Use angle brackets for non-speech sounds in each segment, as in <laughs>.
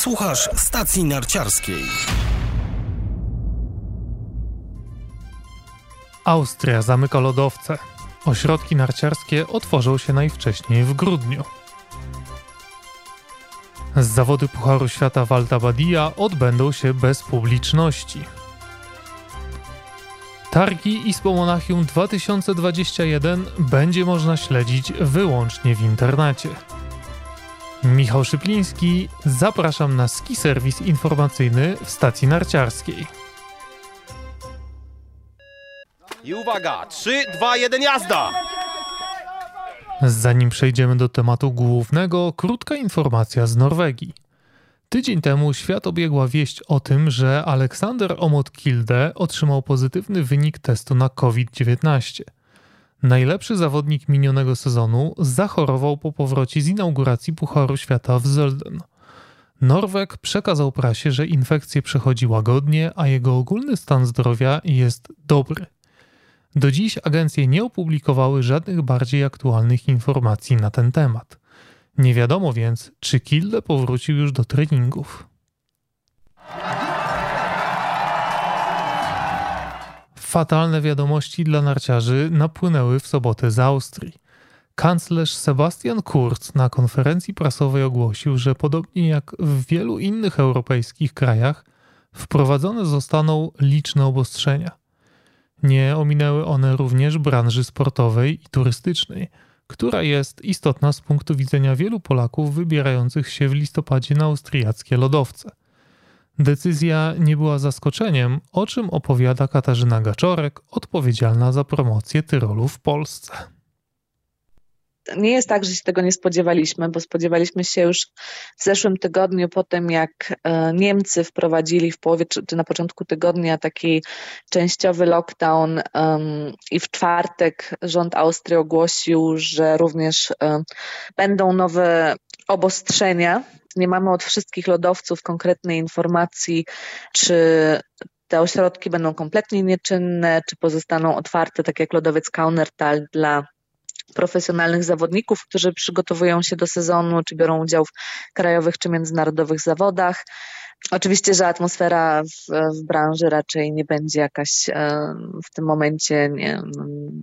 Słuchasz stacji narciarskiej. Austria zamyka lodowce. Ośrodki narciarskie otworzą się najwcześniej w grudniu. Z zawody Pucharu Świata Walta Badia odbędą się bez publiczności. Targi ISPO Monachium 2021 będzie można śledzić wyłącznie w internecie. Michał Szypliński, zapraszam na ski serwis informacyjny w stacji narciarskiej. I uwaga, 3, 2, 1, jazda! Zanim przejdziemy do tematu głównego, krótka informacja z Norwegii. Tydzień temu świat obiegła wieść o tym, że Aleksander Omot Kilde otrzymał pozytywny wynik testu na COVID-19. Najlepszy zawodnik minionego sezonu zachorował po powrocie z inauguracji Pucharu Świata w Zölden. Norweg przekazał prasie, że infekcję przechodzi łagodnie, a jego ogólny stan zdrowia jest dobry. Do dziś agencje nie opublikowały żadnych bardziej aktualnych informacji na ten temat. Nie wiadomo więc, czy Kilde powrócił już do treningów. Fatalne wiadomości dla narciarzy napłynęły w sobotę z Austrii. Kanclerz Sebastian Kurz na konferencji prasowej ogłosił, że podobnie jak w wielu innych europejskich krajach, wprowadzone zostaną liczne obostrzenia. Nie ominęły one również branży sportowej i turystycznej, która jest istotna z punktu widzenia wielu Polaków wybierających się w listopadzie na austriackie lodowce. Decyzja nie była zaskoczeniem, o czym opowiada Katarzyna Gaczorek, odpowiedzialna za promocję Tyrolu w Polsce. Nie jest tak, że się tego nie spodziewaliśmy, bo spodziewaliśmy się już w zeszłym tygodniu po tym, jak e, Niemcy wprowadzili w połowie czy na początku tygodnia taki częściowy lockdown i w czwartek rząd Austrii ogłosił, że również będą nowe obostrzenia. Nie mamy od wszystkich lodowców konkretnej informacji, czy te ośrodki będą kompletnie nieczynne, czy pozostaną otwarte, tak jak lodowiec Kaunertal dla profesjonalnych zawodników, którzy przygotowują się do sezonu, czy biorą udział w krajowych czy międzynarodowych zawodach. Oczywiście, że atmosfera w, w, branży raczej nie będzie jakaś w tym momencie, nie,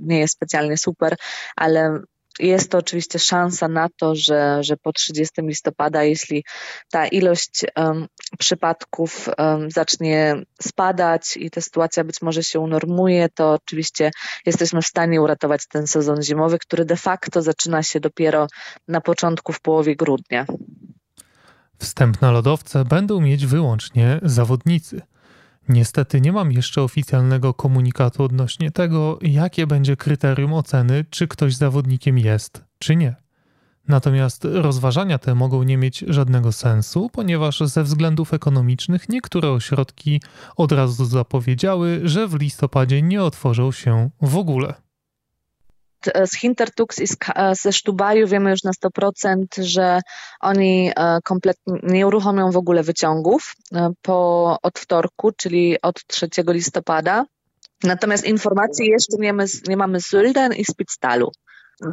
nie jest specjalnie super, ale jest to oczywiście szansa na to, że, że po 30 listopada, jeśli ta ilość um, przypadków um, zacznie spadać i ta sytuacja być może się unormuje, to oczywiście jesteśmy w stanie uratować ten sezon zimowy, który de facto zaczyna się dopiero na początku, w połowie grudnia. Wstęp na lodowce będą mieć wyłącznie zawodnicy. Niestety nie mam jeszcze oficjalnego komunikatu odnośnie tego, jakie będzie kryterium oceny, czy ktoś zawodnikiem jest, czy nie. Natomiast rozważania te mogą nie mieć żadnego sensu, ponieważ ze względów ekonomicznych niektóre ośrodki od razu zapowiedziały, że w listopadzie nie otworzą się w ogóle. Z Hintertux i ze Sztubaju wiemy już na 100%, że oni e, kompletnie nie uruchomią w ogóle wyciągów e, po, od wtorku, czyli od 3 listopada. Natomiast informacji jeszcze nie, mamy, nie mamy z Sylden i Spitstalu.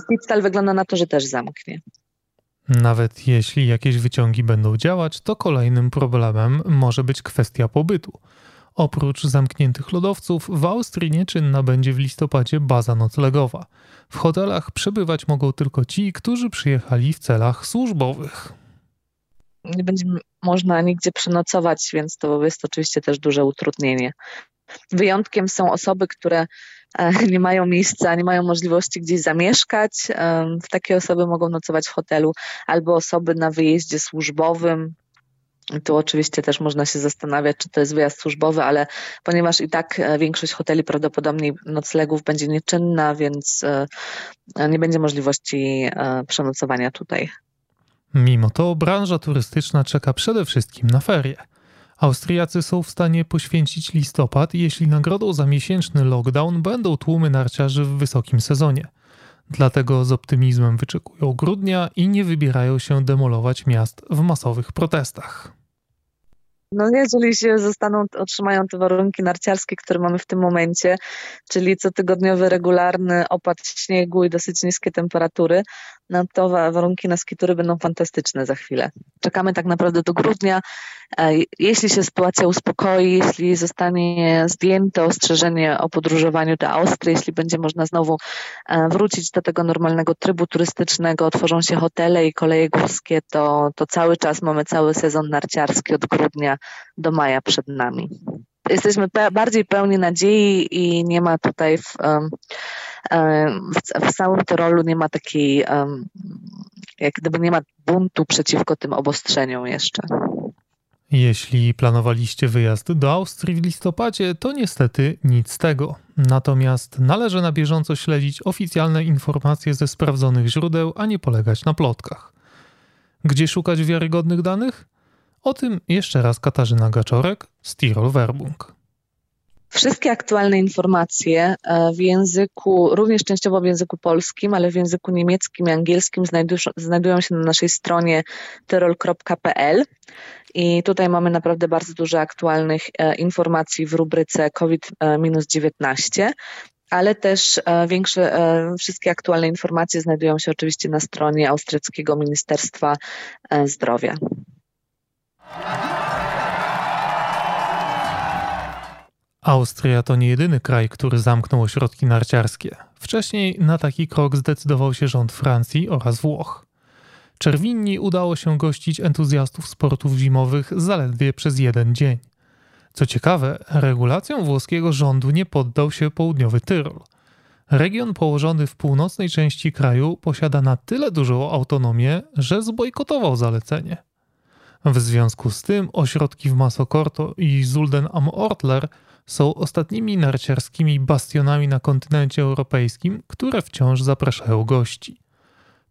Spitztal wygląda na to, że też zamknie. Nawet jeśli jakieś wyciągi będą działać, to kolejnym problemem może być kwestia pobytu. Oprócz zamkniętych lodowców, w Austrii nieczynna będzie w listopadzie baza noclegowa. W hotelach przebywać mogą tylko ci, którzy przyjechali w celach służbowych. Nie będzie można nigdzie przenocować, więc to jest oczywiście też duże utrudnienie. Wyjątkiem są osoby, które e, <laughs> nie mają miejsca, nie mają możliwości gdzieś zamieszkać. Takie osoby mogą nocować w hotelu, albo osoby na wyjeździe służbowym, tu oczywiście też można się zastanawiać, czy to jest wyjazd służbowy, ale ponieważ i tak e, większość hoteli prawdopodobnie noclegów będzie nieczynna, więc e, nie będzie możliwości e, przenocowania tutaj. Mimo to branża turystyczna czeka przede wszystkim na ferie. Austriacy są w stanie poświęcić listopad, jeśli nagrodą za miesięczny lockdown będą tłumy narciarzy w wysokim sezonie. Dlatego z optymizmem wyczekują grudnia i nie wybierają się demolować miast w masowych protestach. No jeżeli się zostaną, otrzymają te warunki narciarskie, które mamy w tym momencie, czyli cotygodniowy regularny opad śniegu i dosyć niskie temperatury, no to warunki na skitury będą fantastyczne za chwilę. Czekamy tak naprawdę do grudnia. E, jeśli się sytuacja uspokoi, jeśli zostanie zdjęte ostrzeżenie o podróżowaniu do Austrii, jeśli będzie można znowu e, wrócić do tego normalnego trybu turystycznego, otworzą się hotele i koleje górskie, to, to cały czas mamy cały sezon narciarski od grudnia do maja przed nami. Jesteśmy pe bardziej pełni nadziei i nie ma tutaj w, w, w całym Tyrolu nie ma takiej, jak gdyby nie ma buntu przeciwko tym obostrzeniom jeszcze. Jeśli planowaliście wyjazd do Austrii w listopadzie, to niestety nic z tego. Natomiast należy na bieżąco śledzić oficjalne informacje ze sprawdzonych źródeł, a nie polegać na plotkach. Gdzie szukać wiarygodnych danych? O tym jeszcze raz Katarzyna Gaczorek z Tirol Werbung. Wszystkie aktualne informacje e, w języku, również częściowo w języku polskim, ale w języku niemieckim i angielskim znajdują się na naszej stronie tyrol.pl i tutaj mamy naprawdę bardzo dużo aktualnych e, informacji w rubryce COVID-19 ale też e, większe, wszystkie aktualne informacje znajdują się oczywiście na stronie Austriackiego Ministerstwa Zdrowia. Austria to nie jedyny kraj, który zamknął ośrodki narciarskie. Wcześniej na taki krok zdecydował się rząd Francji oraz Włoch. Czerwinni udało się gościć entuzjastów sportów zimowych zaledwie przez jeden dzień. Co ciekawe, regulacjom włoskiego rządu nie poddał się południowy Tyrol. Region położony w północnej części kraju posiada na tyle dużą autonomię, że zbojkotował zalecenie. W związku z tym ośrodki w Masokorto i Zulden am Ortler są ostatnimi narciarskimi bastionami na kontynencie europejskim, które wciąż zapraszają gości.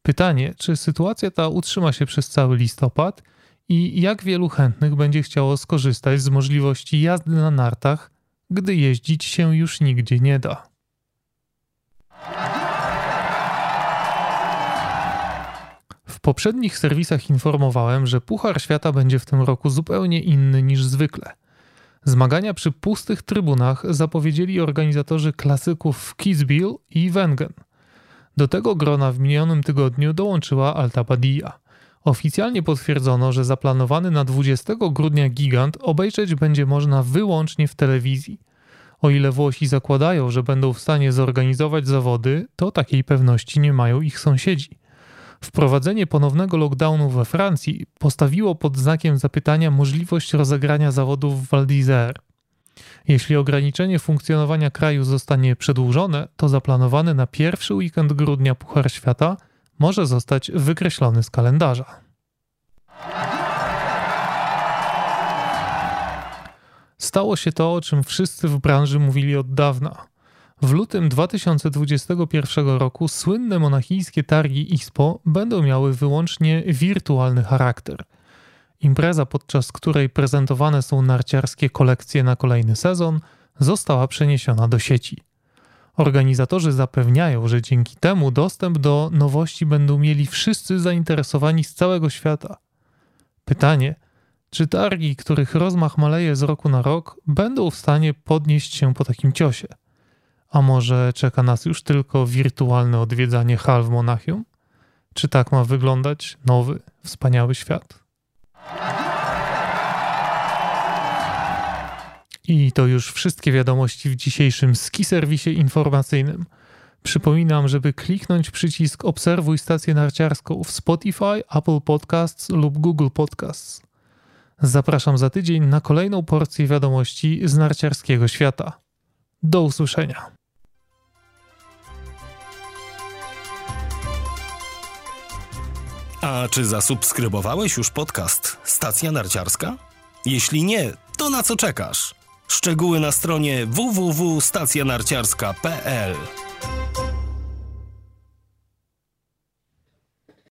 Pytanie, czy sytuacja ta utrzyma się przez cały listopad i jak wielu chętnych będzie chciało skorzystać z możliwości jazdy na nartach, gdy jeździć się już nigdzie nie da. Poprzednich serwisach informowałem, że Puchar Świata będzie w tym roku zupełnie inny niż zwykle – Zmagania przy pustych trybunach zapowiedzieli organizatorzy klasyków Kitzbühel i Wengen. Do tego grona w minionym tygodniu dołączyła Alta Badia. Oficjalnie potwierdzono, że zaplanowany na 20 grudnia gigant obejrzeć będzie można wyłącznie w telewizji. O ile Włosi zakładają, że będą w stanie zorganizować zawody, to takiej pewności nie mają ich sąsiedzi. Wprowadzenie ponownego lockdownu we Francji postawiło pod znakiem zapytania możliwość rozegrania zawodów w Val d'Isère. Jeśli ograniczenie funkcjonowania kraju zostanie przedłużone, to zaplanowany na pierwszy weekend grudnia Puchar Świata może zostać wykreślony z kalendarza. Stało się to, o czym wszyscy w branży mówili od dawna. W lutym 2021 roku słynne monachijskie targi ISPO będą miały wyłącznie wirtualny charakter. Impreza, podczas której prezentowane są narciarskie kolekcje na kolejny sezon, została przeniesiona do sieci. Organizatorzy zapewniają, że dzięki temu dostęp do nowości będą mieli wszyscy zainteresowani z całego świata. Pytanie, czy targi, których rozmach maleje z roku na rok, będą w stanie podnieść się po takim ciosie? A może czeka nas już tylko wirtualne odwiedzanie hal w Monachium? Czy tak ma wyglądać nowy, wspaniały świat? I to już wszystkie wiadomości w dzisiejszym ski serwisie informacyjnym. Przypominam, żeby kliknąć przycisk Obserwuj stację narciarską w Spotify, Apple Podcasts lub Google Podcasts. Zapraszam za tydzień na kolejną porcję wiadomości z narciarskiego świata. Do usłyszenia. A czy zasubskrybowałeś już podcast Stacja Narciarska? Jeśli nie, to na co czekasz? Szczegóły na stronie www.stacjanarciarska.pl